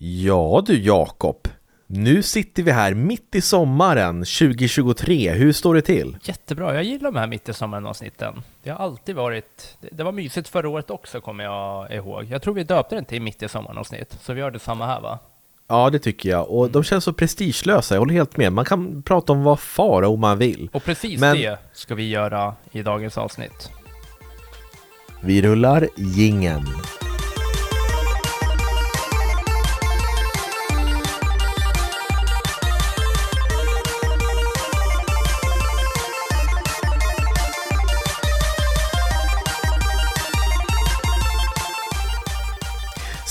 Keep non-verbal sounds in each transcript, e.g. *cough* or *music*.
Ja du Jakob, nu sitter vi här mitt i sommaren 2023. Hur står det till? Jättebra, jag gillar de här mitt i sommaren avsnitten. Det har alltid varit, det var mysigt förra året också kommer jag ihåg. Jag tror vi döpte den till mitt i sommaren avsnitt, så vi gör det samma här va? Ja, det tycker jag. Och de känns så prestigelösa, jag håller helt med. Man kan prata om vad fara om man vill. Och precis Men- det ska vi göra i dagens avsnitt. Vi rullar gingen.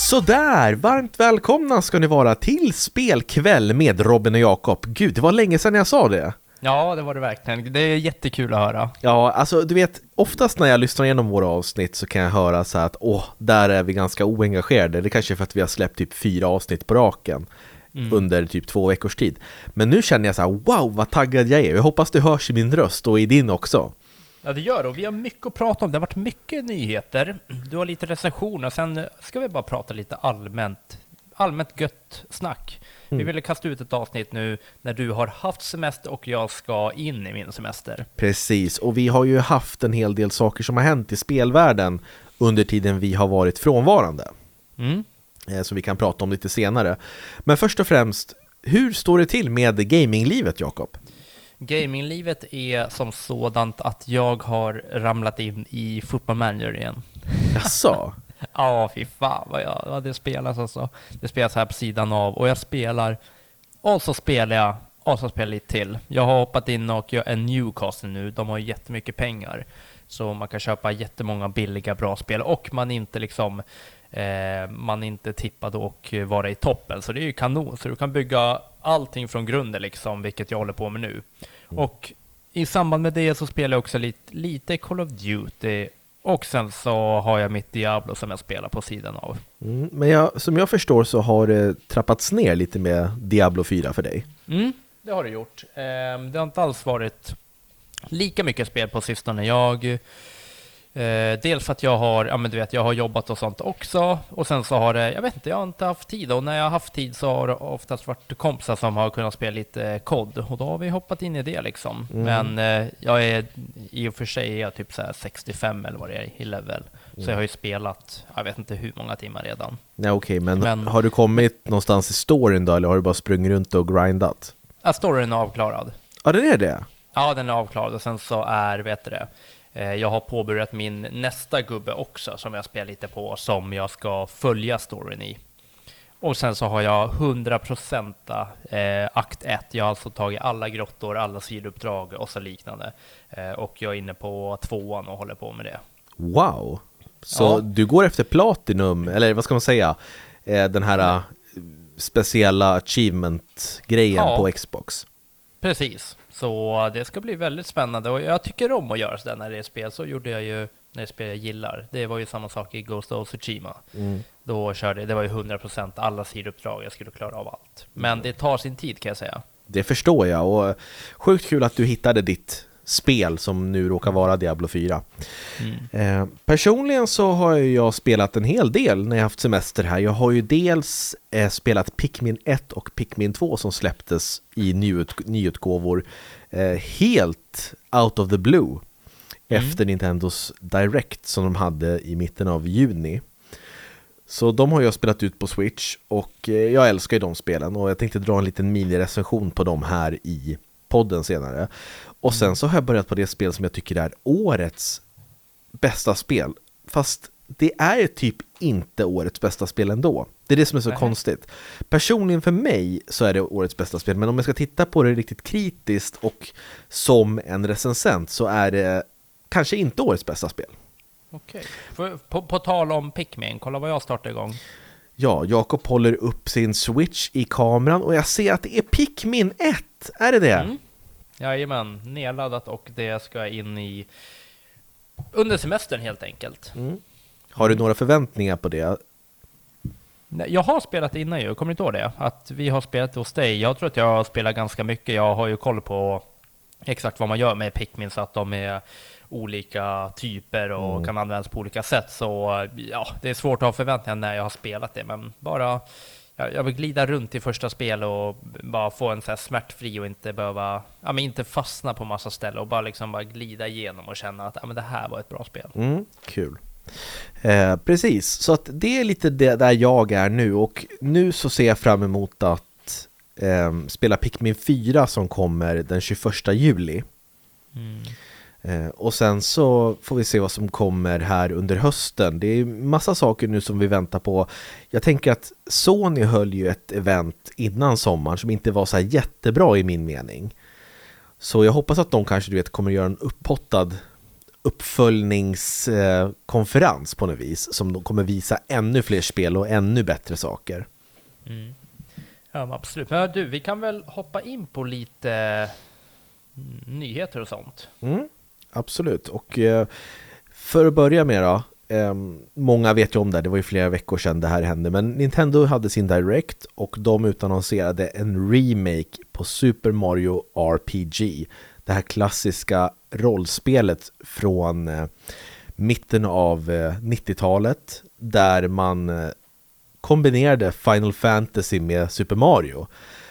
Sådär, varmt välkomna ska ni vara till spelkväll med Robin och Jakob. Gud, det var länge sedan jag sa det. Ja, det var det verkligen. Det är jättekul att höra. Ja, alltså du vet, oftast när jag lyssnar igenom våra avsnitt så kan jag höra så här att åh, där är vi ganska oengagerade. Det kanske är för att vi har släppt typ fyra avsnitt på raken under typ två veckors tid. Men nu känner jag så här, wow vad taggad jag är. Jag hoppas det hörs i min röst och i din också. Ja, det gör det. Och vi har mycket att prata om. Det har varit mycket nyheter. Du har lite recensioner. Sen ska vi bara prata lite allmänt, allmänt gött snack. Vi ville kasta ut ett avsnitt nu när du har haft semester och jag ska in i min semester. Precis, och vi har ju haft en hel del saker som har hänt i spelvärlden under tiden vi har varit frånvarande. Mm. eh, Som vi kan prata om lite senare. Men först och främst, hur står det till med gaminglivet Jakob? Gaminglivet är som sådant att jag har ramlat in i Football Manager igen. Jaså? *laughs* Ja, fy fan vad jag, vad det spelas alltså. Det spelas här på sidan av och jag spelar och så spelar jag och så spelar jag lite till. Jag har hoppat in och jag är Newcastle nu. De har jättemycket pengar. Så man kan köpa jättemånga billiga bra spel och man inte liksom eh, man inte tippad och vara i toppen. Så det är ju kanon. Så du kan bygga allting från grunden liksom, vilket jag håller på med nu. Och i samband med det så spelar jag också lite, lite Call of Duty och sen så har jag mitt Diablo som jag spelar på sidan av. Mm, men jag, som jag förstår så har det trappats ner lite med Diablo 4 för dig. Mm, det har det gjort. Ehm, det har inte alls varit lika mycket spel på sistone. Jag, eh, dels för att jag har, ja men du vet, jag har jobbat och sånt också. Och sen så har det, jag vet inte, jag har inte haft tid. Och när jag har haft tid så har det oftast varit kompisar som har kunnat spela lite kod. Och då har vi hoppat in i det liksom. Men eh, jag är, i och för sig är jag typ så här 65 eller vad det är i level. Så jag har ju spelat, jag vet inte hur många timmar redan. Nej okej, men, Men- har du kommit någonstans i storyn då eller har du bara sprungit runt och grindat? Ja, storyn är avklarad. Ja, det är det? Ja, den är avklarad och sen så är, vet du det, jag har påbörjat min nästa gubbe också som jag spelar lite på som jag ska följa storyn i. Och sen så har jag 100% eh, akt 1. Jag har alltså tagit alla grottor, alla sidouppdrag och så liknande. Eh, och jag är inne på tvåan och håller på med det. Wow! Så Ja. du går efter Platinum, eller vad ska man säga? Eh, den här eh, speciella achievement-grejen Ja. på Xbox. Precis, så det ska bli väldigt spännande och jag tycker om att göra sådär när det är spel. Så gjorde jag ju när det är spel jag gillar. Det var ju samma sak i Ghost of Tsushima. Då körde det var ju 100% alla sidouppdrag, jag skulle klara av allt. Men det tar sin tid kan jag säga. Det förstår jag och sjukt kul att du hittade ditt spel som nu råkar vara Diablo 4. Eh, personligen så har jag spelat en hel del när jag haft semester här. Jag har ju dels eh, spelat Pikmin 1 och Pikmin 2 som släpptes i nyut- nyutgåvor eh, helt out of the blue efter Nintendos Direct som de hade i mitten av juni. Så de har jag spelat ut på Switch och eh, jag älskar ju de spelen och jag tänkte dra en liten minirecension på dem här i podden senare. Och sen så har jag börjat på det spel som jag tycker är årets bästa spel. Fast det är typ inte årets bästa spel ändå. Det är det som är så Nej. konstigt. Personligen för mig så är det årets bästa spel, men om jag ska titta på det riktigt kritiskt och som en recensent så är det kanske inte årets bästa spel. Okej. På, på, på tal om Pikmin, kolla vad jag startade igång. Ja, Jakob håller upp sin switch i kameran och jag ser att det är Pikmin 1. Är det det? Mm. Jajamän, nedladdat och det ska in i under semestern helt enkelt. Har du några förväntningar på det? Nej, Jag har spelat innan ju, kommer du inte ihåg det? Att vi har spelat hos dig. Jag tror att jag har spelat ganska mycket. Jag har ju koll på exakt vad man gör med Pikmin så att de är olika typer och kan användas på olika sätt. Så ja, det är svårt att ha förväntningar när jag har spelat det, men bara jag, jag vill glida runt i första spel och bara få en så här smärtfri och inte behöva, ja men inte fastna på massa ställen och bara liksom bara glida igenom och känna att ja, men det här var ett bra spel. Mm, kul. Eh, precis, så att det är lite det där jag är nu och nu så ser jag fram emot att eh, spela Pikmin 4 som kommer den 21 juli. Mm. Eh, och sen så får vi se vad som kommer här under hösten. Det är massa saker nu som vi väntar på. Jag tänker att Sony höll ju ett event innan sommaren som inte var så här jättebra i min mening. Så jag hoppas att de kanske du vet kommer göra en upphottad uppföljningskonferens på något vis som de kommer visa ännu fler spel och ännu bättre saker. Mm. Ja, absolut. Men du, vi kan väl hoppa in på lite mm, nyheter och sånt. Mm, absolut, och eh, för att börja med då, ehm, många vet ju om det, det var ju flera veckor sedan det här hände, men Nintendo hade sin Direct och de utannonserade en remake på Super Mario RPG, det här klassiska rollspelet från eh, mitten av eh, 90-talet där man kombinerade Final Fantasy med Super Mario.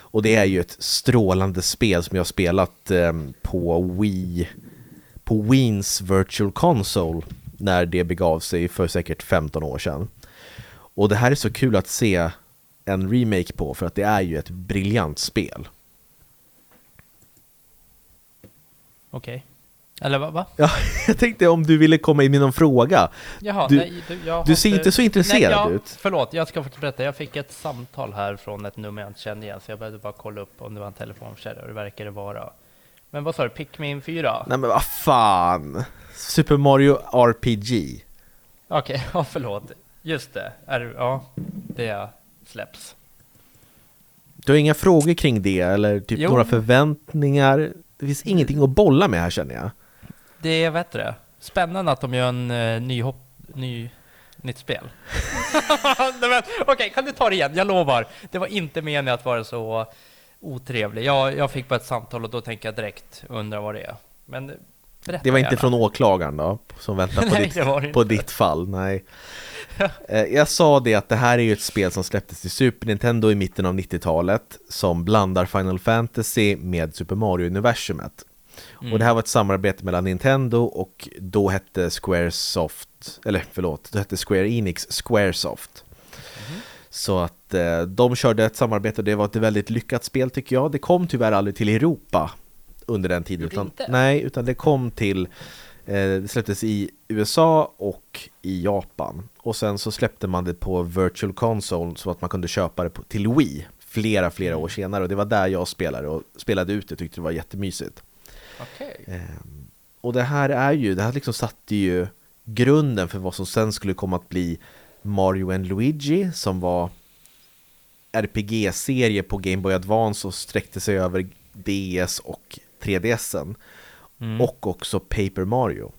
Och det är ju ett strålande spel som jag har spelat ehm, på Wii, på Wiens Virtual Console när det begav sig för säkert 15 år sedan. Och det här är så kul att se en remake på för att det är ju ett briljant spel. Okej. Okay. Eller vad? Va? *laughs* Ja, jag tänkte om du ville komma in med någon fråga. Jaha, du, nej, du, du ser inte så intresserad nej, jag, ut. Förlåt, jag ska faktiskt berätta. Jag fick ett samtal här från ett nummer jag inte kände igen, så jag behövde bara kolla upp om det var en telefonförsäljare, och det verkar det vara. Men vad sa du, Pikmin 4? Nej men vad fan! Super Mario RPG. Okej, okay, *laughs* ja förlåt. Just det, är, ja, det släpps. Du har inga frågor kring det, eller typ jo. några förväntningar? Det finns ingenting att bolla med här känner jag. Det är, det, spännande att de gör en uh, ny, hopp, ny nytt spel. *laughs* Okej, okay, kan du ta det igen? Jag lovar. Det var inte meningen att vara så otrevlig. Jag, jag fick bara ett samtal och då tänker jag direkt undra vad det är. Men berätta Det var inte från åklagaren då, som väntar på, *laughs* nej, ditt, på ditt fall? Nej. *laughs* Eh, jag sa det att det här är ju ett spel som släpptes till Super Nintendo i mitten av 90-talet som blandar Final Fantasy med Super Mario-universumet. Mm. Och det här var ett samarbete mellan Nintendo och då hette Squaresoft, eller förlåt, då hette Square Enix Squaresoft. Så att eh, de körde ett samarbete och det var ett väldigt lyckat spel tycker jag. Det kom tyvärr aldrig till Europa under den tiden. Utan, nej, utan det kom till eh, det släpptes i USA och i Japan. Och sen så släppte man det på Virtual Console så att man kunde köpa det till Wii flera, flera mm. år senare. Och det var där jag spelade och spelade ut det, tyckte det var jättemysigt. Okay. Eh, och det här är ju, det här liksom satte ju grunden för vad som sen skulle komma att bli Mario and Luigi som var RPG-serie på Game Boy Advance och sträckte sig över DS och 3DSen. Mm. Och också Paper Mario.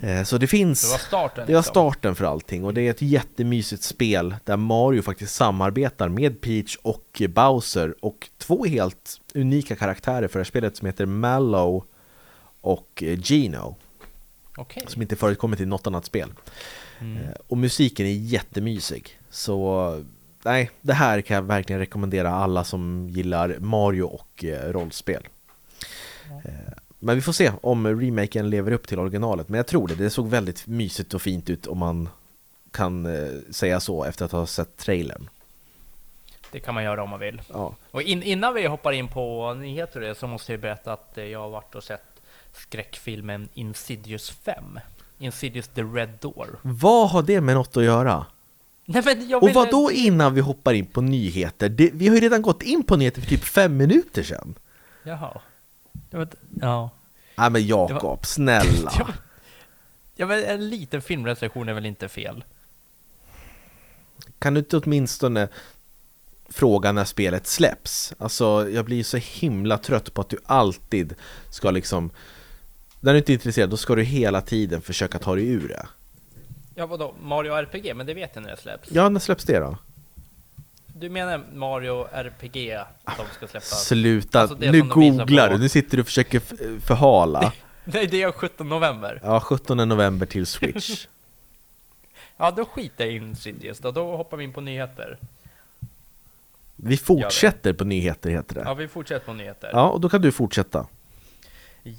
Mm. Så det finns... Det var starten? Det var liksom. starten för allting och det är ett jättemysigt spel där Mario faktiskt samarbetar med Peach och Bowser och två helt unika karaktärer för det här spelet som heter Mallow och Gino. Okay. Som inte förekommit i något annat spel. Mm. Eh, och musiken är jättemysig. Så nej, det här kan jag verkligen rekommendera alla som gillar Mario och eh, rollspel. Ja. Eh, men vi får se om remaken lever upp till originalet. Men jag tror det, det såg väldigt mysigt och fint ut om man kan säga så efter att ha sett trailern. Det kan man göra om man vill. Ja. Och in, innan vi hoppar in på nyheter så måste jag berätta att jag har varit och sett skräckfilmen Insidious 5. Insidious The Red Door. Vad har det med något att göra? Nej, men jag och vad då innan vi hoppar in på nyheter? Det, vi har ju redan gått in på nyheter för typ fem minuter sedan. Jaha. Vet, ja. Nej men Jakob, var... snälla. *laughs* ja men en liten filmrecension är väl inte fel? Kan du inte åtminstone fråga när spelet släpps? Alltså jag blir så himla trött på att du alltid ska liksom när du inte är intresserad, då ska du hela tiden försöka ta dig ur det. Ja, vadå? Mario RPG? Men det vet jag när det släpps. Ja, när släpps det då? Du menar Mario RPG? Att de ska släppa? Sluta! Alltså nu googlar du, nu sitter du och försöker förhala. *laughs* Nej, det är 17 november. Ja, 17 november till Switch. *laughs* *laughs* ja, då skiter jag i Insidious då. Då hoppar vi in på nyheter. Vi fortsätter på nyheter heter det. Ja, vi fortsätter på nyheter. Ja, och då kan du fortsätta.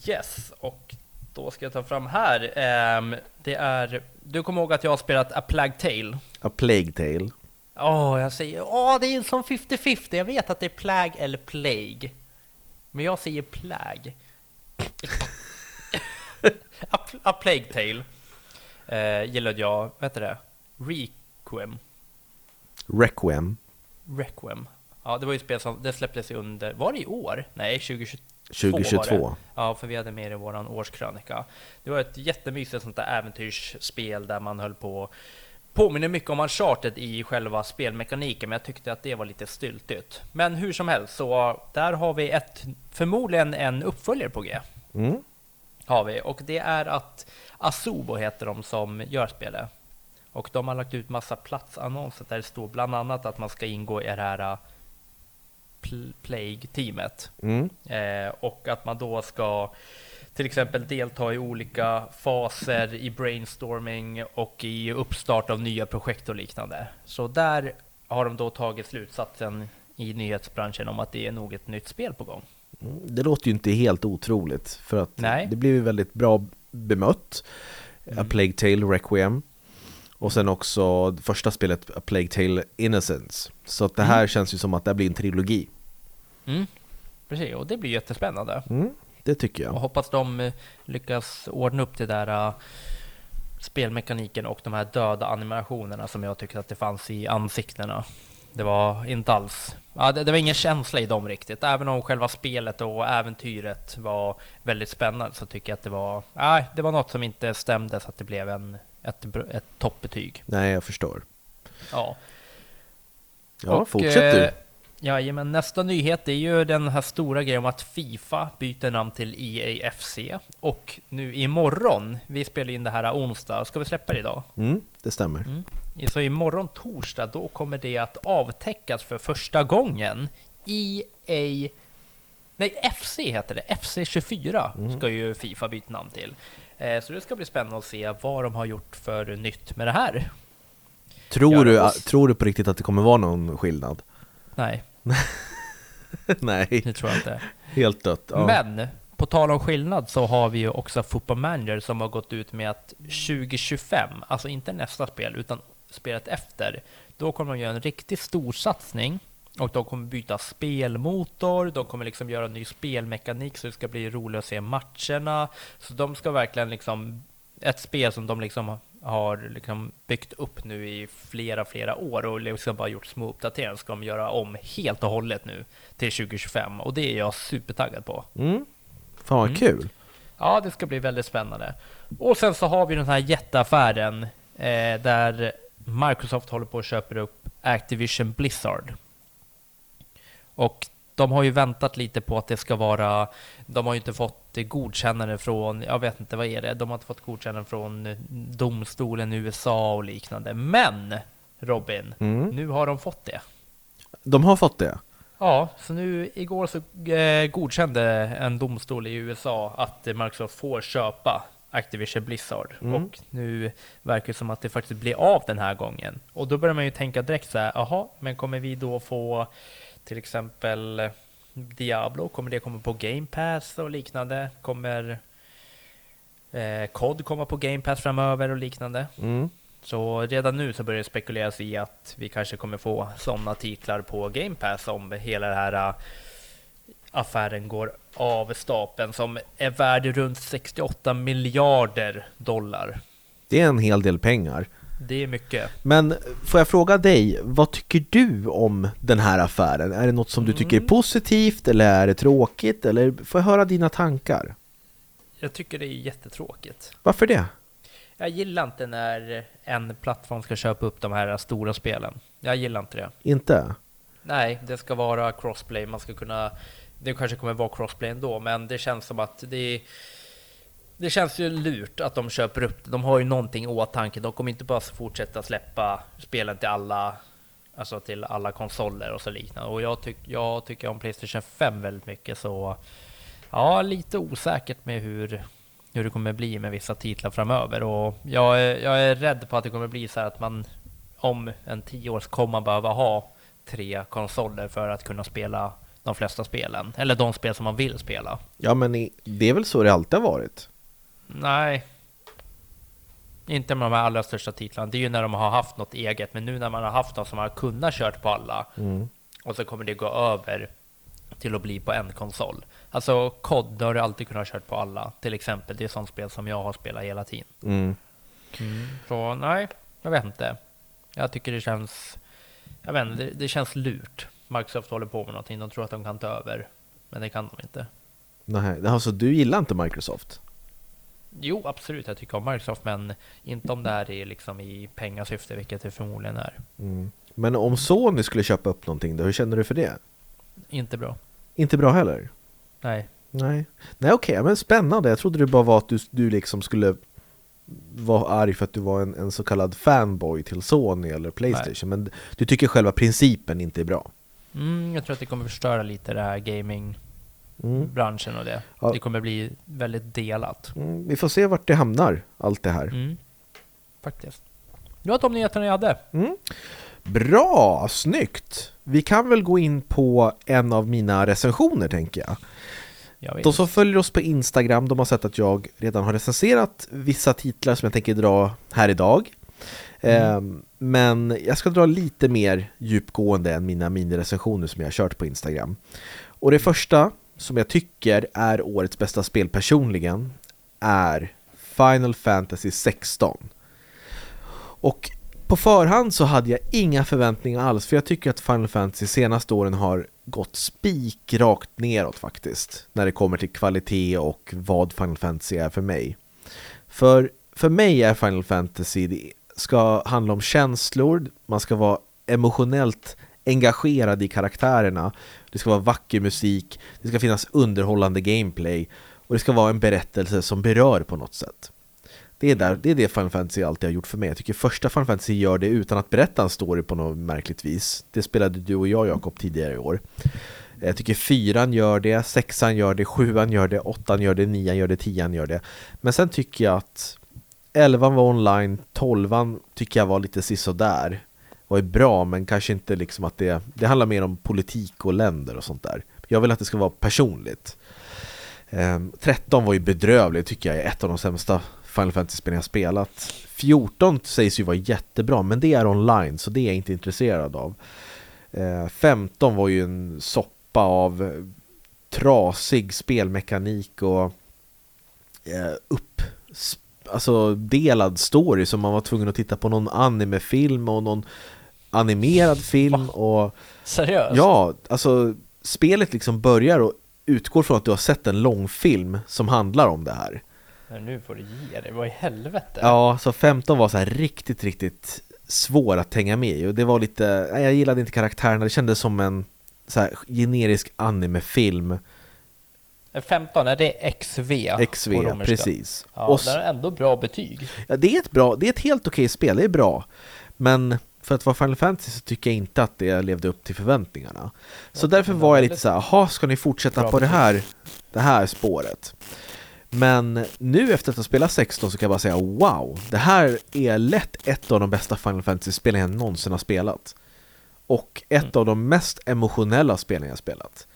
Yes, och då ska jag ta fram här. Ehm, det är, du kommer ihåg att jag har spelat A Plague Tale? A Plague Tale. Åh, jag säger, åh, det är som 50-50. Jag vet att det är Plague eller Plague. Men jag säger Plague. *laughs* A, A Plague Tale eh, gillade jag, vad heter det? Requiem. Requiem. Requiem. Ja, det var ju spel som, det släpptes under, var det i år? Nej, 2022. 2022. Ja, för vi hade med det i våran årskrönika. Det var ett jättemysigt sånt där äventyrsspel där man höll på Påminner mycket om Uncharted i själva spelmekaniken, men jag tyckte att det var lite styltigt. Men hur som helst, så där har vi ett, förmodligen en uppföljare på G. Mm. Har vi, och det är att Asobo heter de som gör spelet. Och de har lagt ut massa platsannonser där det står bland annat att man ska ingå i det här Plague-teamet. Mm. Eh, och att man då ska till exempel delta i olika faser i brainstorming och i uppstart av nya projekt och liknande. Så där har de då tagit slutsatsen i nyhetsbranschen om att det är nog ett nytt spel på gång. Mm, Det låter ju inte helt otroligt för att Nej. det blev ju väldigt bra bemött. A Mm. Plague Tale Requiem. Och sen också första spelet A Plague Tale Innocence. Så att det här Mm. känns ju som att det blir en trilogi. Mm. Precis, och det blir jättespännande. Mm, det tycker Och jag. hoppas de eh, lyckas ordna upp det där uh, spelmekaniken och de här döda animationerna som jag tyckte att det fanns i ansiktena. Det var inte alls... Ja, det, det var ingen känsla i dem riktigt. Även om själva spelet och äventyret var väldigt spännande så tycker jag att det var... Nej, det var något som inte stämde så att det blev en, ett, ett toppbetyg. Nej, jag förstår. Ja. Ja, Och, fortsätt du. eh, Jajamän, nästa nyhet är ju den här stora grejen om att Fifa byter namn till EAFC. Och nu imorgon, vi spelar in det här onsdag, ska vi släppa det idag? Mm, det stämmer. Mm. Så imorgon torsdag, då kommer det att avtäckas för första gången. EA... Nej, FC heter det. FC24 Mm. ska ju Fifa byta namn till. Eh, Så det ska bli spännande att se vad de har gjort för nytt med det här. Tror, Ja, du, tror du på riktigt att det kommer vara någon skillnad? Nej, *laughs* Nej, det tror jag inte. helt dött. Ja. Men på tal om skillnad så har vi ju också Football Manager som har gått ut med att 2025, alltså inte nästa spel utan spelet efter, då kommer de göra en riktigt stor satsning och de kommer byta spelmotor, de kommer liksom göra ny spelmekanik så det ska bli roligt att se matcherna. Så de ska verkligen liksom, ett spel som de liksom har liksom byggt upp nu i flera, flera år och liksom bara gjort små uppdateringar ska de göra om helt och hållet nu till 2025 och det är jag supertaggad på. Mm. Fan vad Mm. kul. Ja, det ska bli väldigt spännande. Och sen så har vi den här jätteaffären eh, där Microsoft håller på att köpa upp Activision Blizzard. Och de har ju väntat lite på att det ska vara, de har ju inte fått godkännande från, jag vet inte vad är det, de har inte fått godkännande från domstolen i USA och liknande. Men Robin, Mm. nu har de fått det. De har fått det? Ja, så nu igår så eh, godkände en domstol i USA att Microsoft får köpa Activision Blizzard. Mm. Och nu verkar det som att det faktiskt blir av den här gången. Och då börjar man ju tänka direkt så här, jaha, men kommer vi då få till exempel eh, Diablo, kommer det komma på Game Pass och liknande? Kommer eh, COD komma på Game Pass framöver och liknande? Mm. Så redan nu så börjar det spekuleras i att vi kanske kommer få sådana titlar på Game Pass om hela den här äh, affären går av stapeln som är värd runt 68 miljarder dollar. Det är en hel del pengar. Det är mycket. Men får jag fråga dig, vad tycker du om den här affären? Är det något som du tycker är Mm. positivt eller är det tråkigt? Eller får jag höra dina tankar? Jag tycker det är jättetråkigt. Varför det? Jag gillar inte när en plattform ska köpa upp de här stora spelen. Jag gillar inte det. Inte? Nej, det ska vara crossplay. Man ska kunna... Det kanske kommer vara crossplay ändå, men det känns som att det... Det känns ju lurt att de köper upp det. De har ju någonting i åtanke. De kommer inte bara fortsätta släppa spelen till alla, alltså till alla konsoler och så liknande. Och jag, tyck, jag tycker om Playstation 5 väldigt mycket, så ja, lite osäkert med hur, hur det kommer bli med vissa titlar framöver. Och jag är, jag är rädd på att det kommer bli så här att man om en tio år kommer man behöva ha tre konsoler för att kunna spela de flesta spelen. Eller de spel som man vill spela. Ja, men det är väl så det alltid har varit? Nej. Inte med de här allra största titlarna. Det är ju när de har haft något eget. Men nu när man har haft något som man har kunnat kört på alla. Mm. Och så kommer det gå över till att bli på en konsol. Alltså COD har du alltid kunnat kört på alla. Till exempel. Det är sånt spel som jag har spelat hela tiden. Mm. Så nej, jag vet inte. Jag tycker det känns... Jag vet inte, det, det känns lurt. Microsoft håller på med någonting. De tror att de kan ta över. Men det kan de inte. Nej, alltså du gillar inte Microsoft? Jo, absolut. Jag tycker om Microsoft, men inte om det här är liksom i pengasyfte, vilket det förmodligen är. Mm. Men om Sony skulle köpa upp någonting då, hur känner du för det? Inte bra. Inte bra heller? Nej. Nej, Nej okej, men spännande. Jag trodde det bara var att du, du liksom skulle vara arg för att du var en, en så kallad fanboy till Sony eller Playstation. Men du tycker själva principen inte är bra? Mm, jag tror att det kommer förstöra lite det här gamingbranschen Mm. och det. Ja. Det kommer bli väldigt delat. Mm, vi får se vart det hamnar, allt det här. Mm. Faktiskt. Det var de nyheterna jag hade. Mm. Bra, snyggt! Vi kan väl gå in på en av mina recensioner tänker jag. Jag. De som följer oss på Instagram, de har sett att jag redan har recenserat vissa titlar som jag tänker dra här idag. Ehm, Men jag ska dra lite mer djupgående än mina minirecensioner som jag har kört på Instagram. Och det första som jag tycker är årets bästa spel personligen är Final Fantasy 16. Och på förhand så hade jag inga förväntningar alls för jag tycker att Final Fantasy senaste åren har gått spikrakt neråt faktiskt när det kommer till kvalitet och vad Final Fantasy är för mig. För, för mig är Final Fantasy, det ska handla om känslor, man ska vara emotionellt engagerad i karaktärerna, det ska vara vacker musik, det ska finnas underhållande gameplay och det ska vara en berättelse som berör på något sätt. Det är, där, det är det Final Fantasy alltid har gjort för mig. Jag tycker första Final Fantasy gör det utan att berätta en story på något märkligt vis. Det spelade du och jag Jakob tidigare i år. Jag tycker fyran gör det, sexan gör det, sjuan gör det, åttan gör det, nian gör det, tian gör det. Men sen tycker jag att elvan var online, tolvan tycker jag var lite sisådär och är bra men kanske inte liksom att det, det handlar mer om politik och länder och sånt där. Jag vill att det ska vara personligt. Ehm, 13 var ju bedrövligt tycker jag är ett av de sämsta Final Fantasy-spelen jag spelat 14 sägs ju vara jättebra men det är online så det är jag inte intresserad av Ehm, 15 var ju en soppa av trasig spelmekanik och eh, upp alltså delad story som man var tvungen att titta på någon animefilm och någon animerad film och Seriöst? Ja, alltså spelet liksom börjar och utgår från att du har sett en långfilm som handlar om det här. Men nu får du ge dig. Vad i helvete? Ja, så 15 var så här riktigt, riktigt svår att hänga med i och det var lite, jag gillade inte karaktärerna, det kändes som en så här generisk animefilm 15, är det XV? XV, precis. Ja, och, det är ändå bra betyg. ja, det är ett bra, det är ett helt okej spel, det är bra. Men för att vara Final Fantasy så tycker jag inte att det levde upp till förväntningarna. Så Ja, därför var jag lite så här, jaha, ska ni fortsätta på det här, det här spåret? Men nu efter att ha spelat 16 så kan jag bara säga wow, det här är lätt ett av de bästa Final Fantasy-spelen jag någonsin har spelat. Och ett Mm. av de mest emotionella spelen jag spelat.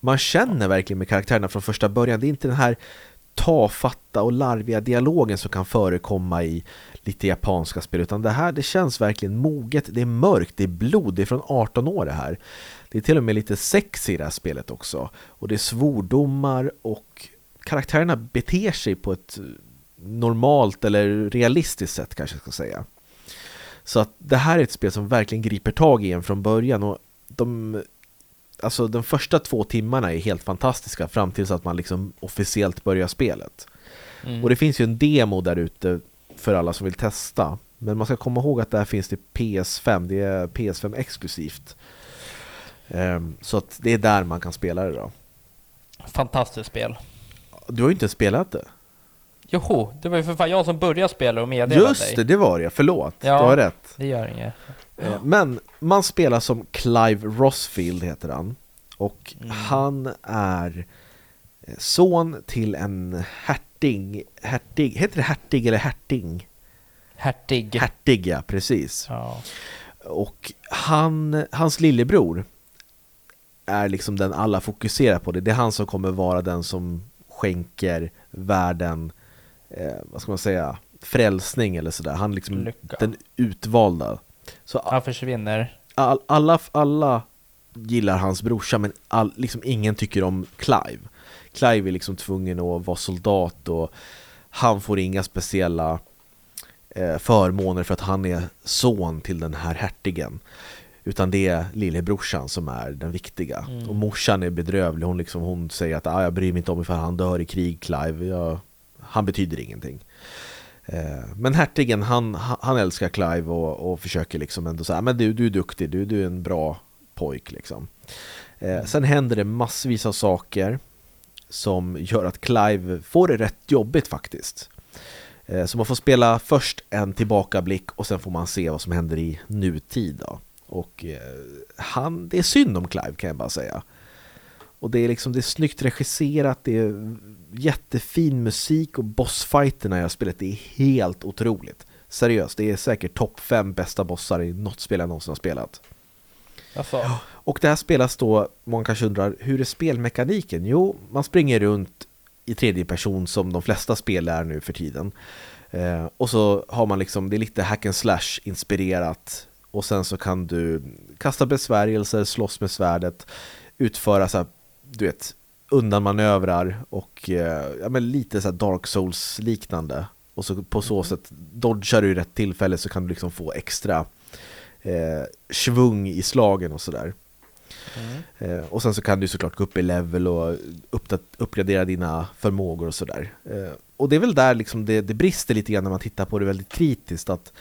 Man känner verkligen med karaktärerna från första början, det är inte den här tafatta och larviga dialogen som kan förekomma i lite japanska spel utan det här det känns verkligen moget, det är mörkt, det är blod, det är från 18 år det här. Det är till och med lite sex i det här spelet också och det är svordomar och karaktärerna beter sig på ett normalt eller realistiskt sätt kanske jag ska säga. Så att det här är ett spel som verkligen griper tag i en från början och de Alltså de första två timmarna är helt fantastiska fram tills att man liksom officiellt börjar spelet. Mm. Och det finns ju en demo där ute för alla som vill testa. Men man ska komma ihåg att där finns det PS5, det är PS5 exklusivt. Ehm, så att det är där man kan spela det då. Fantastiskt spel. Du har ju inte spelat det. Joho, det var ju för fan jag som började spela och meddelade Just dig. det, det var det. Förlåt, Ja. du har rätt. Det gör inget. Eh, Men man spelar som Clive Rossfield heter han. Och Mm. han är eh, son till en hertig, hertig, heter det hertig eller herting? Hertig. Hertig ja, precis. Ja. och han, hans lillebror är liksom den alla fokuserar på. Det, det är han som kommer vara den som skänker världen, eh, vad ska man säga, frälsning eller sådär. Han är liksom Lycka. den utvalda. Så Han försvinner. all, alla, alla gillar hans brorsa men all, liksom ingen tycker om Clive. Clive är liksom tvungen att vara soldat och han får inga speciella eh, förmåner för att han är son till den här hertigen. Utan det är lillebrorsan som är den viktiga. Mm. Och morsan är bedrövlig, hon, liksom, hon säger att ah, jag bryr mig inte om ifall han dör i krig, Clive. Jag, han betyder ingenting. Eh, men hertigen han, han älskar Clive och, och försöker liksom ändå säga men du, du är duktig, du, du är en bra pojk liksom. Eh, sen händer det massvis av saker som gör att Clive får det rätt jobbigt faktiskt. Eh, så man får spela först en tillbakablick och sen får man se vad som händer i nutid då. Och han, det är synd om Clive kan jag bara säga. Och det är liksom, det är snyggt regisserat, det är jättefin musik och bossfighterna spelat, det är helt otroligt. Seriöst, det är säkert topp fem bästa bossar i något spel jag någonsin har spelat. Alltså, Och det här spelas då, man kanske undrar, hur är spelmekaniken? Jo, man springer runt i tredje person som de flesta spel är nu för tiden. Eh, och så har man liksom, det är lite hack and slash inspirerat. Och sen så kan du kasta besvärjelser, slåss med svärdet, utföra så här, du vet, undanmanövrar och eh, ja, men lite så här Dark Souls liknande. Och så på så sätt, dodgar du i rätt tillfälle så kan du liksom få extra eh, svung i slagen och sådär. mm. Eh, och sen så kan du såklart gå upp i level och uppgradera dina förmågor och sådär. Eh, och det är väl där liksom det, det brister lite grann när man tittar på det väldigt kritiskt. Att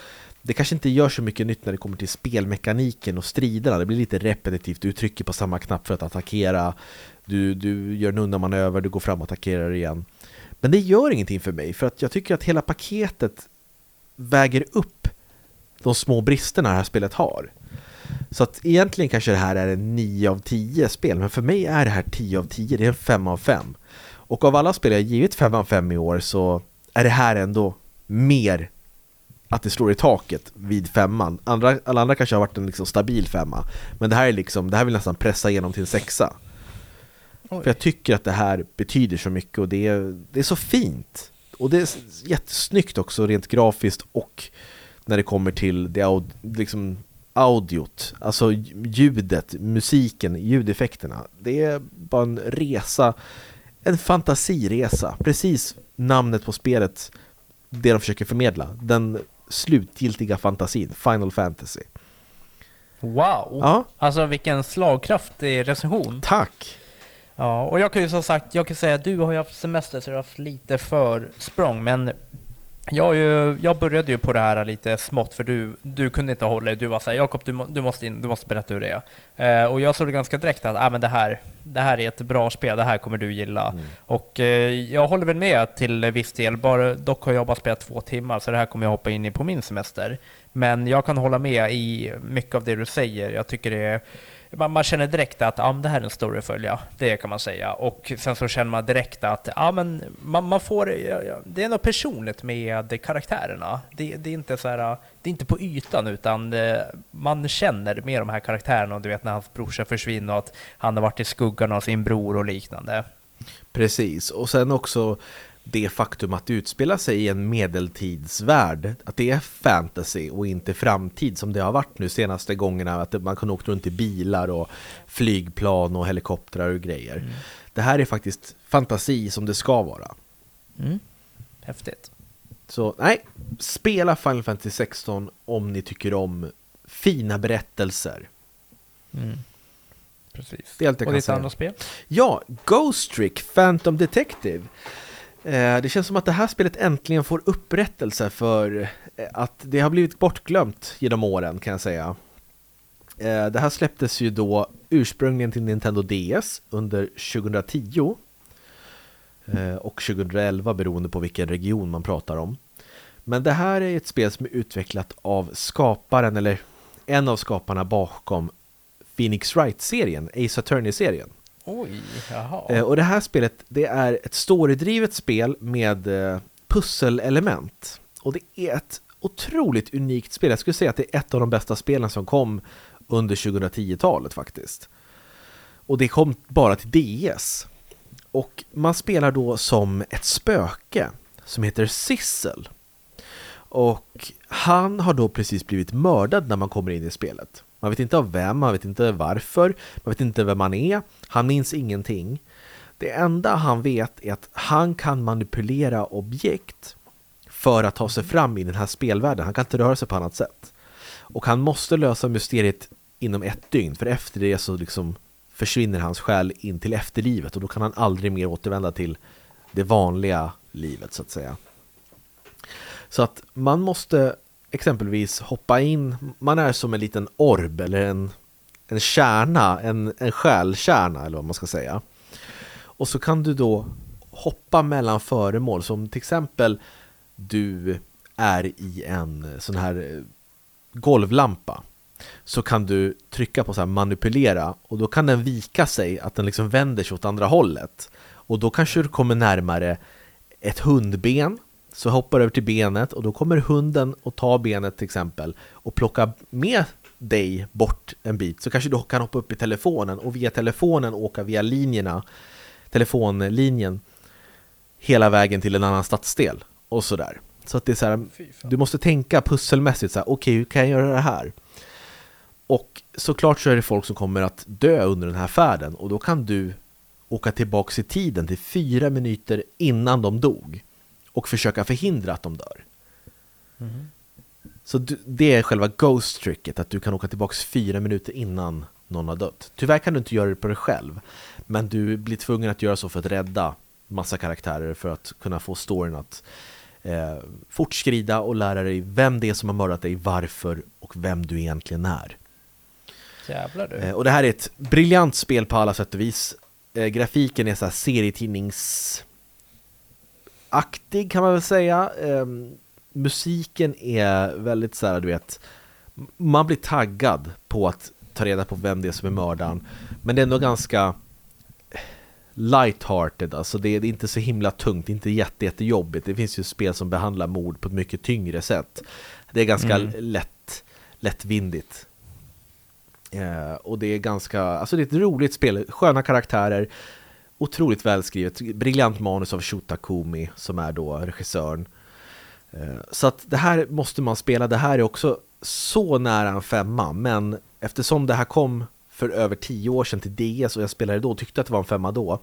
det kanske inte gör så mycket nytt när det kommer till spelmekaniken och striderna. Det blir lite repetitivt. Du trycker på samma knapp för att attackera. Du, du gör en undanmanöver, du går fram och attackerar igen. Men det gör ingenting för mig för att jag tycker att hela paketet väger upp de små bristerna det här spelet har. Så att egentligen kanske det här är en 9 av 10 spel, men för mig är det här 10 av 10, det är en 5 av 5. Och av alla spel jag givit 5 av 5 i år så är det här ändå mer att det slår i taket vid femman. Andra, alla andra kanske har varit en liksom stabil femma, men det här är liksom, det här vill nästan pressa igenom till en sexa. Oj. För jag tycker att det här betyder så mycket och det är, det är så fint. Och det är jättesnyggt också rent grafiskt och när det kommer till det aud, liksom audiot, alltså ljudet, musiken, ljudeffekterna. Det är bara en resa, en fantasiresa. Precis namnet på spelet, det de försöker förmedla. Den slutgiltiga fantasin, Final Fantasy. Wow! Ja, Alltså vilken slagkraftig recension. tack! Ja, och jag kan ju som sagt, jag kan säga att du har ju haft semester så du har haft lite för språng, men jag, ju, jag började ju på det här lite smått för du, du kunde inte hålla dig. Du var såhär, Jakob du, du, måste in, du måste berätta hur det är. Eh, och jag såg det ganska direkt att ah, men det, här, det här är ett bra spel, det här kommer du gilla. Mm. Och eh, jag håller väl med till viss del, bara, dock har jag bara spelat två timmar så det här kommer jag hoppa in i på min semester. Men jag kan hålla med i mycket av det du säger. Jag tycker det är man, man känner direkt att ja, det här är en story att följa, det kan man säga. Och sen så känner man direkt att ja, men man, man får, ja, ja, det är något personligt med karaktärerna. Det, det är inte så här, det är inte på ytan utan eh, man känner med de här karaktärerna och du vet när hans brorsa försvinner och att han har varit i skuggan av sin bror och liknande. Precis, och sen också det faktum att det utspelar sig i en medeltidsvärld, att det är fantasy och inte framtid som det har varit nu senaste gångerna, att man kan åka runt i bilar och flygplan och helikoptrar och grejer. Mm. Det här är faktiskt fantasi som det ska vara. Mm. Häftigt. Så nej, spela Final Fantasy 16 om ni tycker om fina berättelser. Mm. Precis. Det är allt jag och kan ditt säga. andra spel? Ja, Ghost Trick Phantom Detective. Eh, det känns som att det här spelet äntligen får upprättelse för eh, att det har blivit bortglömt genom åren kan jag säga. Eh, det här släpptes ju då ursprungligen till Nintendo DS under 2010 och 2011 beroende på vilken region man pratar om. Men det här är ett spel som är utvecklat av skaparen, eller en av skaparna bakom Phoenix Wright-serien, Ace Attorney-serien. Oj, jaha. Eh, och det här spelet, det är ett storydrivet spel med eh, pusselelement. Och det är ett otroligt unikt spel. Jag skulle säga att det är ett av de bästa spelen som kom under 2010-talet faktiskt. Och det kom bara till DS. Och man spelar då som ett spöke som heter Sissel. Och han har då precis blivit mördad när man kommer in i spelet. Man vet inte av vem, man vet inte varför, man vet inte vem han är, han minns ingenting. Det enda han vet är att han kan manipulera objekt för att ta sig fram i den här spelvärlden. Han kan inte röra sig på annat sätt. Och han måste lösa mysteriet inom ett dygn, för efter det så liksom försvinner hans själ in till efterlivet och då kan han aldrig mer återvända till det vanliga livet så att säga. Så att man måste exempelvis hoppa in, man är som en liten orb eller en, en kärna, en, en själkärna eller vad man ska säga. Och så kan du då hoppa mellan föremål som till exempel du är i en sån här eh, golvlampa. Så kan du trycka på så här manipulera och då kan den vika sig att den liksom vänder sig åt andra hållet. Och då kanske du kommer närmare ett hundben så hoppar du över till benet och då kommer hunden och tar benet till exempel och plocka med dig bort en bit så kanske du kan hoppa upp i telefonen och via telefonen åka via linjerna telefonlinjen hela vägen till en annan stadsdel och sådär. Så att det är så här, du måste tänka pusselmässigt så här, okej, okay, hur kan jag göra det här? Och såklart så är det folk som kommer att dö under den här färden och då kan du åka tillbaks i tiden till fyra minuter innan de dog och försöka förhindra att de dör. Mm. Så det är själva ghost-tricket, att du kan åka tillbaks fyra minuter innan någon har dött. Tyvärr kan du inte göra det på dig själv, men du blir tvungen att göra så för att rädda massa karaktärer för att kunna få storyn att eh, fortskrida och lära dig vem det är som har mördat dig, varför och vem du egentligen är. Jävlar du. Eh, och det här är ett briljant spel på alla sätt och vis. Eh, grafiken är så här serietidningsaktig kan man väl säga. Eh, musiken är väldigt så här, du vet, man blir taggad på att ta reda på vem det är som är mördaren. Men det är ändå ganska light-hearted, alltså det är, inte så himla tungt, inte jätte, jättejobbigt. Det finns ju spel som behandlar mord på ett mycket tyngre sätt. Det är ganska mm. lätt, lättvindigt. Eh, och det är ganska, alltså det är ett roligt spel, sköna karaktärer, otroligt välskrivet, briljant manus av Shota Kumi som är då regissören. Eh, så att det här måste man spela, det här är också så nära en femma, men eftersom det här kom för över tio år sedan till DS och jag spelade då och tyckte att det var en femma då,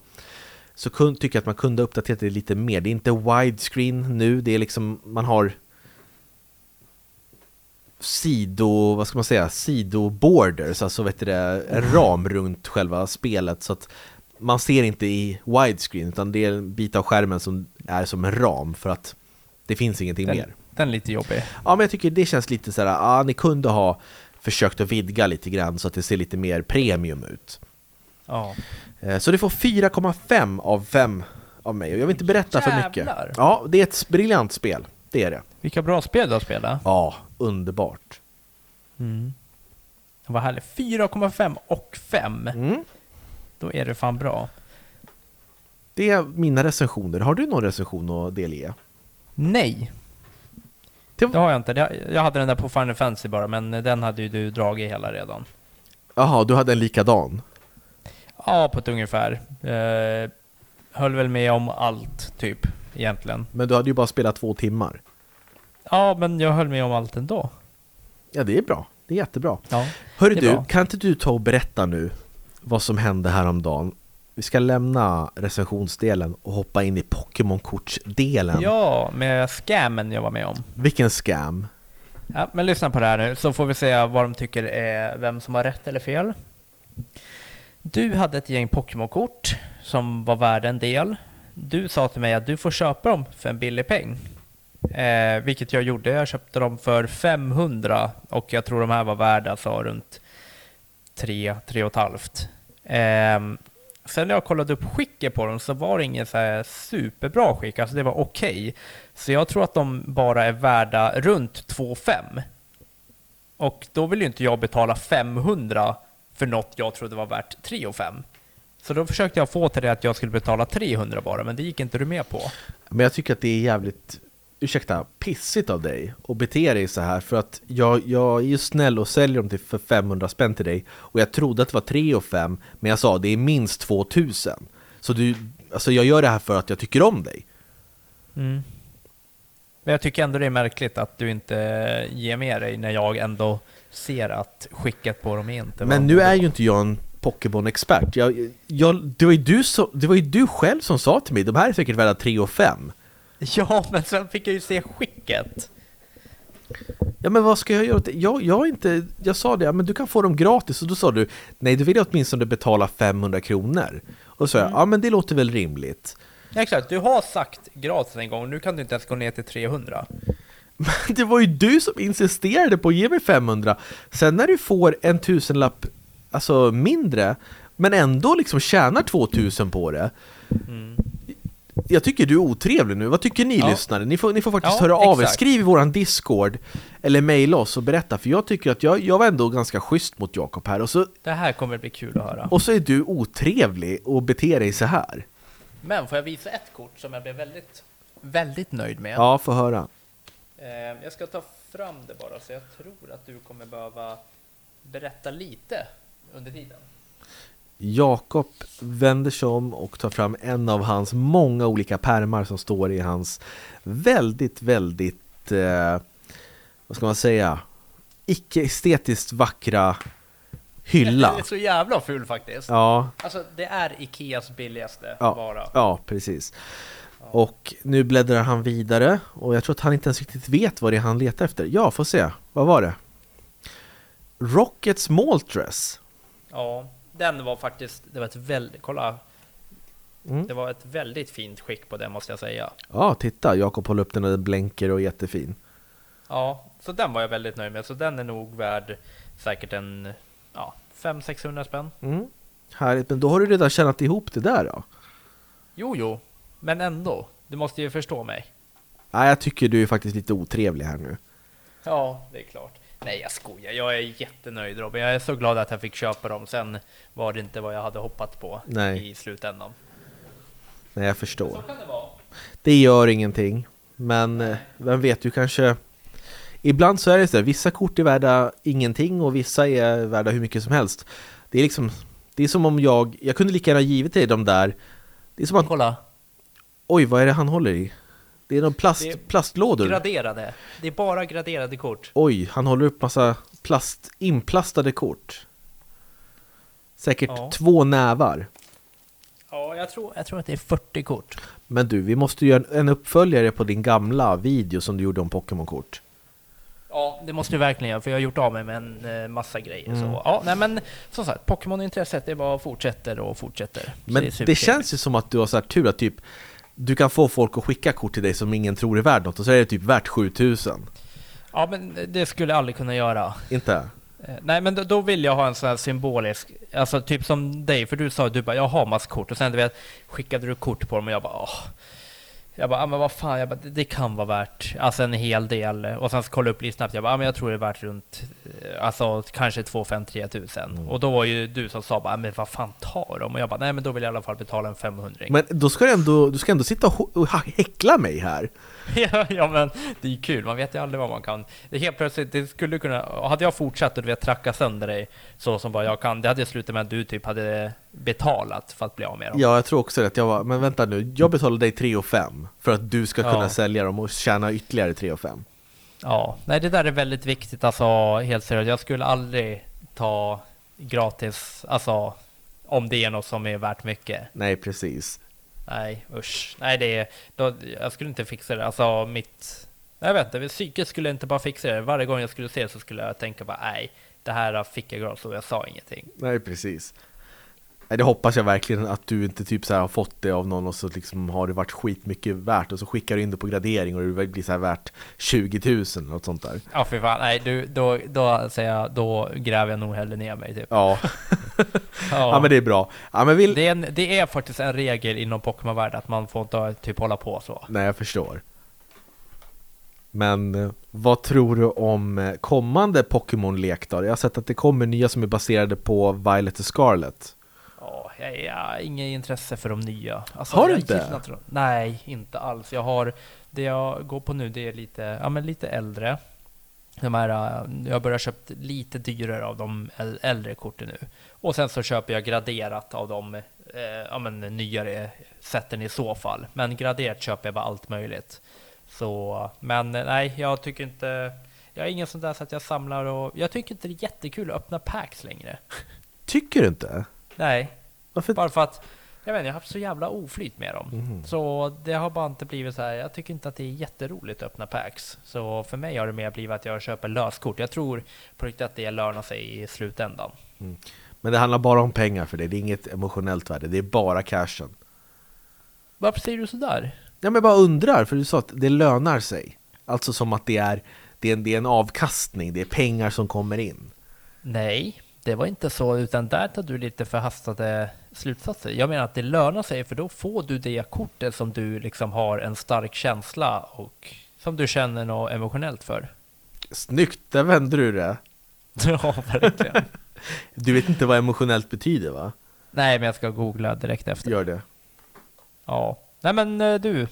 så tycker jag att man kunde uppdatera det lite mer. Det är inte widescreen nu, det är liksom, man har sido, vad ska man säga, sidoborders, alltså vet du det, en ram runt själva spelet så att man ser inte i widescreen utan det är en bit av skärmen som är som en ram för att det finns ingenting den, mer. Den är lite jobbig. Ja men jag tycker det känns lite såhär, ja ah, ni kunde ha försökt att vidga lite grann så att det ser lite mer premium ut. Ja. Eh, så det får 4,5 av 5 av mig och jag vill inte berätta Jävlar. för mycket. Ja, det är ett briljant spel. Det är det. Vilka bra spel du har spelat. Ja, underbart. Mm. Vad härligt. 4,5 och 5. Mm. Då är det fan bra. Det är mina recensioner. Har du någon recension att delge? Nej. Det... det har jag inte. Jag hade den där på Final Fantasy bara, men den hade ju du dragit hela redan. Jaha, du hade en likadan? Ja, på ett ungefär. Eh, höll väl med om allt, typ, egentligen. Men du hade ju bara spelat två timmar. Ja, men jag höll med om allt ändå. Ja, det är bra. Det är jättebra. Ja, Hörru du, bra. kan inte du ta och berätta nu vad som hände häromdagen? Vi ska lämna recensionsdelen och hoppa in i Pokémon-kortsdelen. Ja, med scammen jag var med om. Vilken scam? Ja, men lyssna på det här nu, så får vi se vad de tycker är vem som har rätt eller fel. Du hade ett gäng Pokémon-kort som var värda en del. Du sa till mig att du får köpa dem för en billig peng. Eh, vilket jag gjorde. Jag köpte dem för 500 och jag tror de här var värda alltså runt 3, 3 och halvt. Eh, sen när jag kollade upp skicket på dem så var det inget så här superbra skick, alltså det var okej. Okay. Så jag tror att de bara är värda runt 2,5. Och då vill ju inte jag betala 500 för något jag trodde var värt 3 5. Så då försökte jag få till det att jag skulle betala 300 bara, men det gick inte du med på. Men jag tycker att det är jävligt ursäkta, pissigt av dig att bete dig så här för att jag, jag är ju snäll och säljer dem till för 500 spänn till dig och jag trodde att det var 3 och 5 men jag sa det är minst 2000 så du, alltså jag gör det här för att jag tycker om dig. Mm. Men jag tycker ändå det är märkligt att du inte ger med dig när jag ändå ser att skicket på dem inte var- Men nu är ju inte jag en Pokémon-expert. Jag, jag, det, var ju du det var ju du själv som sa till mig de här är säkert värda 3 och 5 *laughs* Ja, men sen fick jag ju se skicket. Ja men vad ska jag göra? Jag, jag, inte, jag sa det, men du kan få dem gratis och då sa du Nej du vill jag åtminstone betala 500 kronor Och då sa jag, ja men det låter väl rimligt Exakt, du har sagt gratis en gång, nu kan du inte ens gå ner till 300. Men det var ju du som insisterade på att ge mig 500 Sen när du får en tusenlapp Alltså mindre Men ändå liksom tjänar 2000 på det Mm. Jag tycker du är otrevlig nu, vad tycker ni Ja. lyssnare? Ni får, ni får faktiskt Ja, höra av er, skriv i våran discord Eller mejla oss och berätta För jag tycker att jag, jag var ändå ganska schysst mot Jakob här och så, Det här kommer bli kul att höra. och så är du otrevlig och beter dig så här Men får jag visa ett kort som jag blev väldigt, väldigt nöjd med? Ja, få höra Eh, Jag ska ta fram det bara, så jag tror att du kommer behöva berätta lite under tiden. Jakob vänder sig om och tar fram en av hans många olika pärmar som står i hans väldigt, väldigt, eh, vad ska man säga, icke-estetiskt vackra *laughs* Det hylla. är så jävla ful faktiskt. Ja, Alltså, det är Ikeas billigaste Ja. vara. ja, precis. Och nu bläddrar han vidare och jag tror att han inte ens riktigt vet vad det är han letar efter. Ja, får se. Vad var det? Rockets Moltres. Ja, den var faktiskt, det var ett väldigt, kolla, Mm. det var ett väldigt fint skick på den måste jag säga. Ja, titta. Jakob håller upp den och den blänker och är jättefin. Ja, så den var jag väldigt nöjd med, så den är nog värd säkert en, ja, 500-600 spänn. Mm. Härligt, men då har du redan tjänat ihop det där då? Jo, jo, men ändå, du måste ju förstå mig. Nej, jag tycker du är faktiskt lite otrevlig här nu. Ja, det är klart. Nej, jag skojar. Jag är jättenöjd Robin. Jag är så glad att jag fick köpa dem. Sen var det inte vad jag hade hoppats på Nej. i slutändan. Nej, jag förstår. Så kan det vara. Det gör ingenting. Men eh, vem vet, du kanske... Ibland så är det så här, vissa kort är värda ingenting och vissa är värda hur mycket som helst. Det är liksom... Det är som om jag... Jag kunde lika gärna givit dig de där... Det är som att... Kolla, Oj, vad är det han håller i? Det är någon plast, Det är plastlådor. graderade. Det är bara graderade kort. Oj, han håller upp massa plast, inplastade kort. Säkert Ja. två nävar. Ja, jag tror, jag tror att det är 40 kort. Men du, vi måste göra en uppföljare på din gamla video som du gjorde om Pokémon-kort. Ja, det måste du verkligen göra, för jag har gjort av mig med en eh, massa grejer. Mm. Så, ja, nej, men som sagt, Pokémon-intresset det bara fortsätter och fortsätter. Men det, supertrevligt. känns ju som att du har så här tur att typ du kan få folk att skicka kort till dig som ingen tror är värt något och så är det typ värt 7000. Ja, men det skulle jag aldrig kunna göra. Inte? Eh, Nej men då, vill jag ha en sån här symbolisk, alltså typ som dig, för du sa du bara jag har massa kort och sen du vet, skickade du kort på dem och jag bara åh. Jag bara, ah, men vad fan, jag bara, det, kan vara värt alltså en hel del. Och sen så kollade jag upp lite snabbt, jag bara, ah, men jag tror det är värt runt, eh, alltså kanske 2 5 3 tusen. Mm. Och då var ju du som sa bara, ah, men vad fan ta dem? Och jag bara, nej men då vill jag i alla fall betala en 500 Men då ska du ändå, du ska ändå sitta och, häckla mig här. *laughs* ja, ja men det är ju kul, man vet ju aldrig vad man kan. Det helt plötsligt, det skulle kunna, hade jag fortsatt och du vet tracka sönder dig så som bara jag kan, det hade slutat med att du typ hade betalat för att bli av med dem. Ja, jag tror också att jag var, men vänta nu, jag betalar dig 3 och 5 för att du ska kunna Ja. sälja dem och tjäna ytterligare 3 och 5. Ja, nej det där är väldigt viktigt alltså, helt seriöst. Jag skulle aldrig ta gratis, alltså om det är något som är värt mycket. Nej, precis. Nej, usch. Nej, det är, då, jag skulle inte fixa det. Alltså mitt, jag vet inte, psyket skulle inte bara fixa det. Varje gång jag skulle se det så skulle jag tänka bara, nej, det här fick jag gratis och jag sa ingenting. Nej, precis. Nej, det hoppas jag verkligen att du inte typ så har fått det av någon och så liksom har det varit skitmycket värt och så skickar du in det på gradering och det blir så värt 20 000 eller något sånt där. Ja, för fan, nej, du, då, då säger jag, då gräver jag nog hellre ner mig typ. Ja, *laughs* Ja. ja men det är bra. Ja, men vill... Det är, en, det är faktiskt en regel inom Pokémon-världen att man får inte typ hålla på så. Nej, jag förstår. Men eh, vad tror du om eh, kommande Pokémon-lek då? Jag har sett att det kommer nya som är baserade på Violet och Scarlet. Ja, har inget intresse för de nya. Alltså, Har du inte? Nej, inte alls. Jag har det jag går på nu det är lite, ja, men lite äldre. De här, eh, jag börjar köpt lite dyrare av de äl- äldre korten nu. Och sen så köper jag graderat av de eh, ja, men nyare sätten i så fall. Men graderat köper jag bara allt möjligt. Så, men eh, nej, jag tycker inte... Jag är ingen sån där så att jag samlar och... Jag tycker inte det är jättekul att öppna packs längre. Tycker du inte? Nej, Varför? bara för att... Jag vet inte, jag har haft så jävla oflyt med dem. Mhm. Så det har bara inte blivit så här. Jag tycker inte att det är jätteroligt att öppna packs. Så för mig har det mer blivit att jag köper löskort. Jag tror på riktigt att det lönar sig i slutändan. Men det handlar bara om pengar för det, det är inget emotionellt värde, det är bara cashen. Varför säger du sådär? Ja, men jag bara undrar, för du sa att det lönar sig. Alltså som att det är, det är, en, det är en avkastning, det är pengar som kommer in. Nej, det var inte så, utan där tar du lite förhastade slutsatser. Jag menar att det lönar sig, för då får du det kortet som du liksom har en stark känsla och som du känner något emotionellt för. Snyggt, där vände du det. *laughs* Ja, verkligen. Du vet inte vad emotionellt betyder va? Nej, men jag ska googla direkt efter. Gör det. Ja. Nej men eh, du.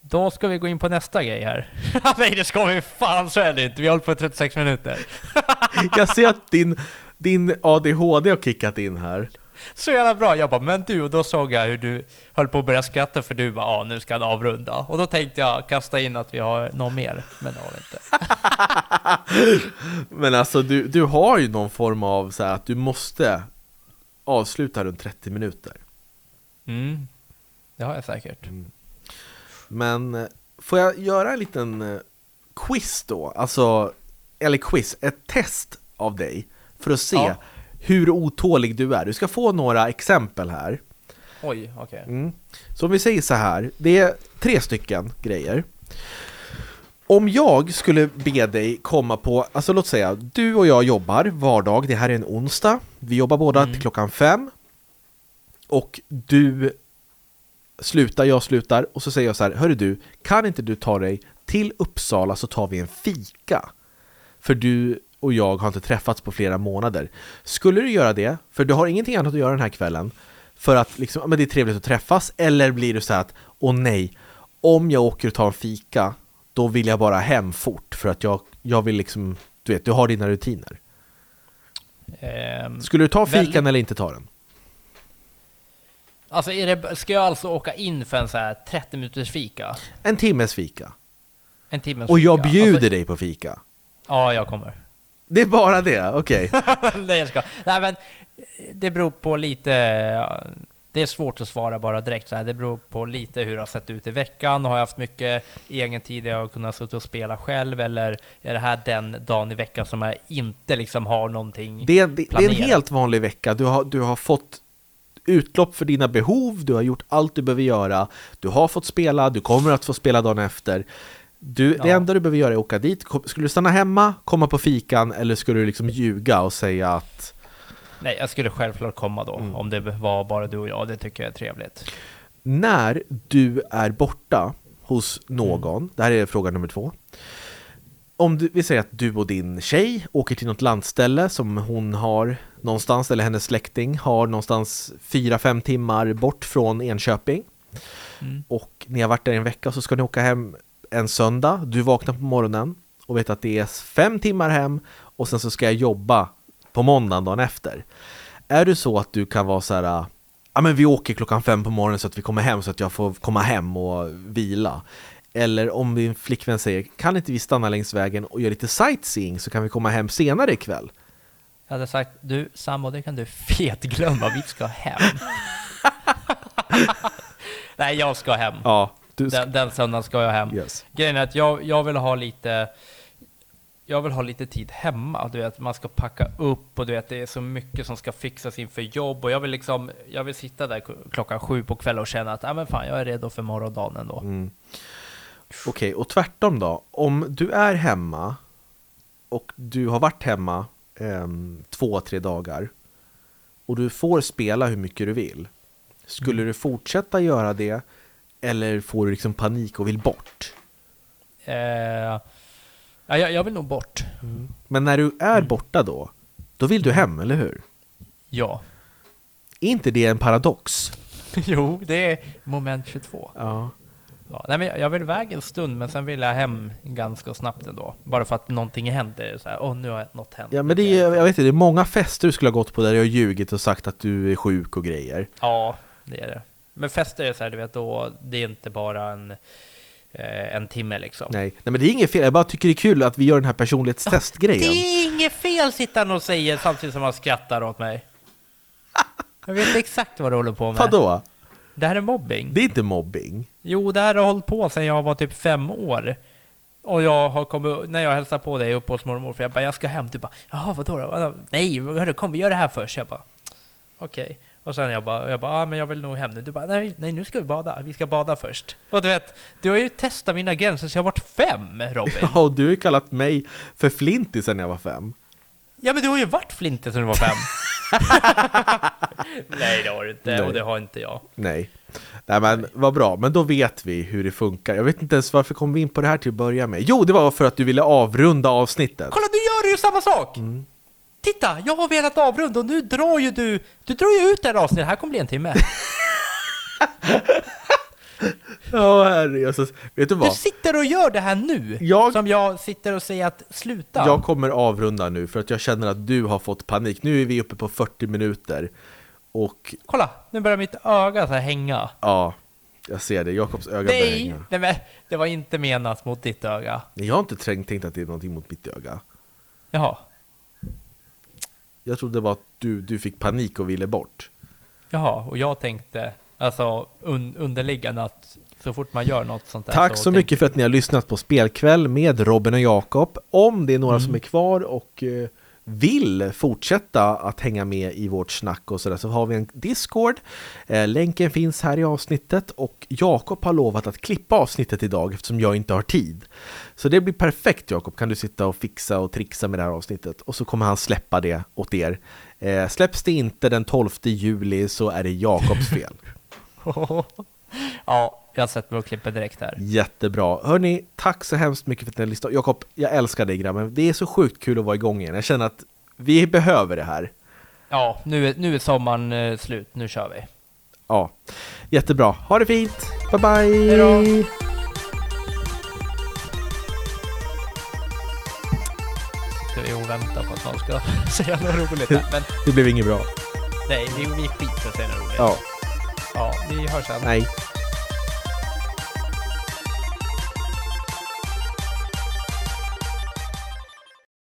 Då ska vi gå in på nästa grej här. *laughs* Nej det ska vi fan så är det inte. Vi har hållit på i 36 minuter. *laughs* *laughs* Jag ser att din, din ADHD har kickat in här. Så jävla bra. Jag bara, men du, och då såg jag hur du höll på att börja skratta för du bara, ja nu ska han avrunda. Och då tänkte jag kasta in att vi har någon mer, men det har vi inte. *laughs* Men alltså du, du har ju någon form av så här att du måste avsluta runt 30 minuter. Mm. Det har jag säkert. Men eh, får jag göra en liten eh, quiz då? Alltså, eller quiz, ett test av dig för att se Ja. hur otålig du är. Du ska få några exempel här. Oj, okej. Mm. Så om vi säger så här, det är tre stycken grejer. Om jag skulle be dig komma på, alltså låt säga, du och jag jobbar vardag, det här är en onsdag, vi jobbar båda Mm. till klockan fem och du slutar, jag slutar och så säger jag så här, hörru du, kan inte du ta dig till Uppsala så tar vi en fika? För du och jag har inte träffats på flera månader. Skulle du göra det, för du har ingenting annat att göra den här kvällen, för att liksom, men det är trevligt att träffas, eller blir du så att, åh nej, om jag åker och tar en fika, då vill jag bara hem fort, för att jag, jag vill liksom, du vet, du har dina rutiner. Ehm, Skulle du ta fikan Väldigt- eller inte ta den? alltså, det, ska jag alltså åka in för en så här 30 minuters fika? En timmes fika. En timmes Och jag fika? bjuder Alltså, dig på fika. Ja, jag kommer. Det är bara det, okej. *laughs* Nej, jag ska. Nej, men det beror på lite. Det är svårt att svara bara direkt så här. Det beror på lite hur det har sett ut i veckan. Har jag haft mycket egen tid där jag har kunnat sitta och spela själv? Eller är det här den dagen i veckan som jag inte liksom har någonting? Det, är- det, det är en helt vanlig vecka. Du har, du har fått utlopp för dina behov, du har gjort allt du behöver göra, du har fått spela, du kommer att få spela dagen efter. Du, Det Ja. enda du behöver göra är att åka dit. Skulle du stanna hemma, komma på fikan eller skulle du liksom ljuga och säga att Nej, jag skulle självklart komma då. Mm. Om det var bara du och jag. Det tycker jag är trevligt. när du är borta hos någon, Mm. det här är fråga nummer två. Om du, vi säger att du och din tjej åker till något landställe som hon har någonstans, eller hennes släkting har någonstans 4-5 timmar bort från Enköping. Mm. Och ni har varit där en vecka så ska ni åka hem en söndag. Du vaknar på morgonen och vet att det är fem timmar hem och sen så ska jag jobba på måndagen dagen efter. Är det så att du kan vara så här, ja men vi åker klockan fem på morgonen så att vi kommer hem så att jag får komma hem och vila. Eller om din flickvän säger, kan inte vi stanna längs vägen och göra lite sightseeing så kan vi komma hem senare ikväll? Jag hade sagt, du Sammo, det kan du fetglömma. Vi ska hem. *laughs* *laughs* Nej, jag ska hem. Ja, du ska, Den, den söndagen ska jag hem. yes. Grejen är att jag, jag vill ha lite jag vill ha lite tid hemma, du vet, man ska packa upp och du vet, det är så mycket som ska fixas inför jobb och jag vill liksom, jag vill sitta där klockan sju på kvällen och känna att, ja men fan, jag är redo för morgondagen ändå. Mm. Okej, och tvärtom då? Om du är hemma och du har varit hemma em, två, tre dagar och du får spela hur mycket du vill. Skulle Mm. du fortsätta göra det eller får du liksom panik och vill bort? Eh, ja, jag, jag vill nog bort. Men när du är Mm. borta då, då vill du hem, eller hur? Ja. Är inte det en paradox? *laughs* jo, det är moment 22. Ja. Ja, nej, men jag- jag vill iväg en stund, men sen vill jag hem ganska snabbt ändå. Bara för att någonting händer. Så här, åh, nu har något hänt. Ja men det är, jag vet inte, det är många fester du skulle ha gått på där du har ljugit och sagt att du är sjuk och grejer. Ja, det är det. Men fester är så här, du vet, då, det är inte bara en, eh, en timme liksom. Nej. Nej men det är inget fel, jag bara tycker det är kul att vi gör den här Det personlighetstestgrejen. är inget fel sitter han och säger samtidigt som han skrattar åt mig. Jag vet exakt vad du håller på med. Vadå? Det här är mobbing. Det är inte mobbing. Jo, det här har hållit på sedan jag var typ fem år. Och jag har kommit, när jag hälsar på dig uppe hos mormor morfar, jag bara, jag ska hem. Du bara, jaha, vadå då? Vadå? Nej, hörru, kom vi gör det här först. Jag bara, okej. Och sen jag bara, jag bara, ah, men jag vill nog hem nu. Du bara, nej, nej, nu ska vi bada. Vi ska bada först. Och du vet, du har ju testat mina gränser så jag har varit fem, Robin. *laughs* Ja, och du har ju kallat mig för flintis sen jag var fem. Ja, men du har ju varit flintig sedan du var fem. *laughs* nej, det har du inte. Nej. Och det har inte jag. Nej. Nej men vad bra, men då vet vi hur det funkar. Jag vet inte ens varför kom vi in på det här till att börja med. Jo, det var för att du ville avrunda avsnittet. Kolla, du gör ju samma sak! Titta, jag har velat avrunda och nu drar ju du, du drar ju ut det här avsnittet, det här kommer bli en timme. *laughs* Ja, herre, alltså, vet du Du vad? sitter och gör det här nu, Jag- som jag sitter och säger att sluta. Jag kommer avrunda nu för att jag känner att du har fått panik. Nu är vi uppe på 40 minuter. Och Kolla, nu börjar mitt öga så hänga. ja, jag ser det. Jakobs öga börjar hänga. nej men, det var inte menat mot ditt öga. Jag har inte tänkt, tänkt att det är någonting mot mitt öga. Jaha, Jag trodde det var att du, du fick panik och ville bort. jaha, och jag tänkte, alltså un, underliggande att så fort man gör något sånt där Tack så tänker- mycket för att ni har lyssnat på Spelkväll med Robin och Jakob. Om det är några Mm. som är kvar och eh, vill fortsätta att hänga med i vårt snack och sådär så har vi en Discord. Eh, länken finns här i avsnittet och Jakob har lovat att klippa avsnittet idag eftersom jag inte har tid. Så det blir perfekt Jakob, kan du sitta och fixa och trixa med det här avsnittet och så kommer han släppa det åt er. Eh, släpps det inte den 12 juli så är det Jakobs fel. *laughs* ja, jag mig och klipper direkt här. Jättebra. Hörni, tack så hemskt mycket för att ni har lyssnat. Jakob, jag älskar dig grabben. Det är så sjukt kul att vara igång igen. Jag känner att vi behöver det här. Ja, nu är, nu är sommaren eh, slut, nu kör vi. Ja, jättebra. Ha det fint. Bye bye. Hej då. Sitter vi och väntar på att någon ska *laughs* säga något roligt här. Men Det blev inget bra. nej, vi, vi skiter och säger något roligt. Ja, Ja, vi hörs sen. nej.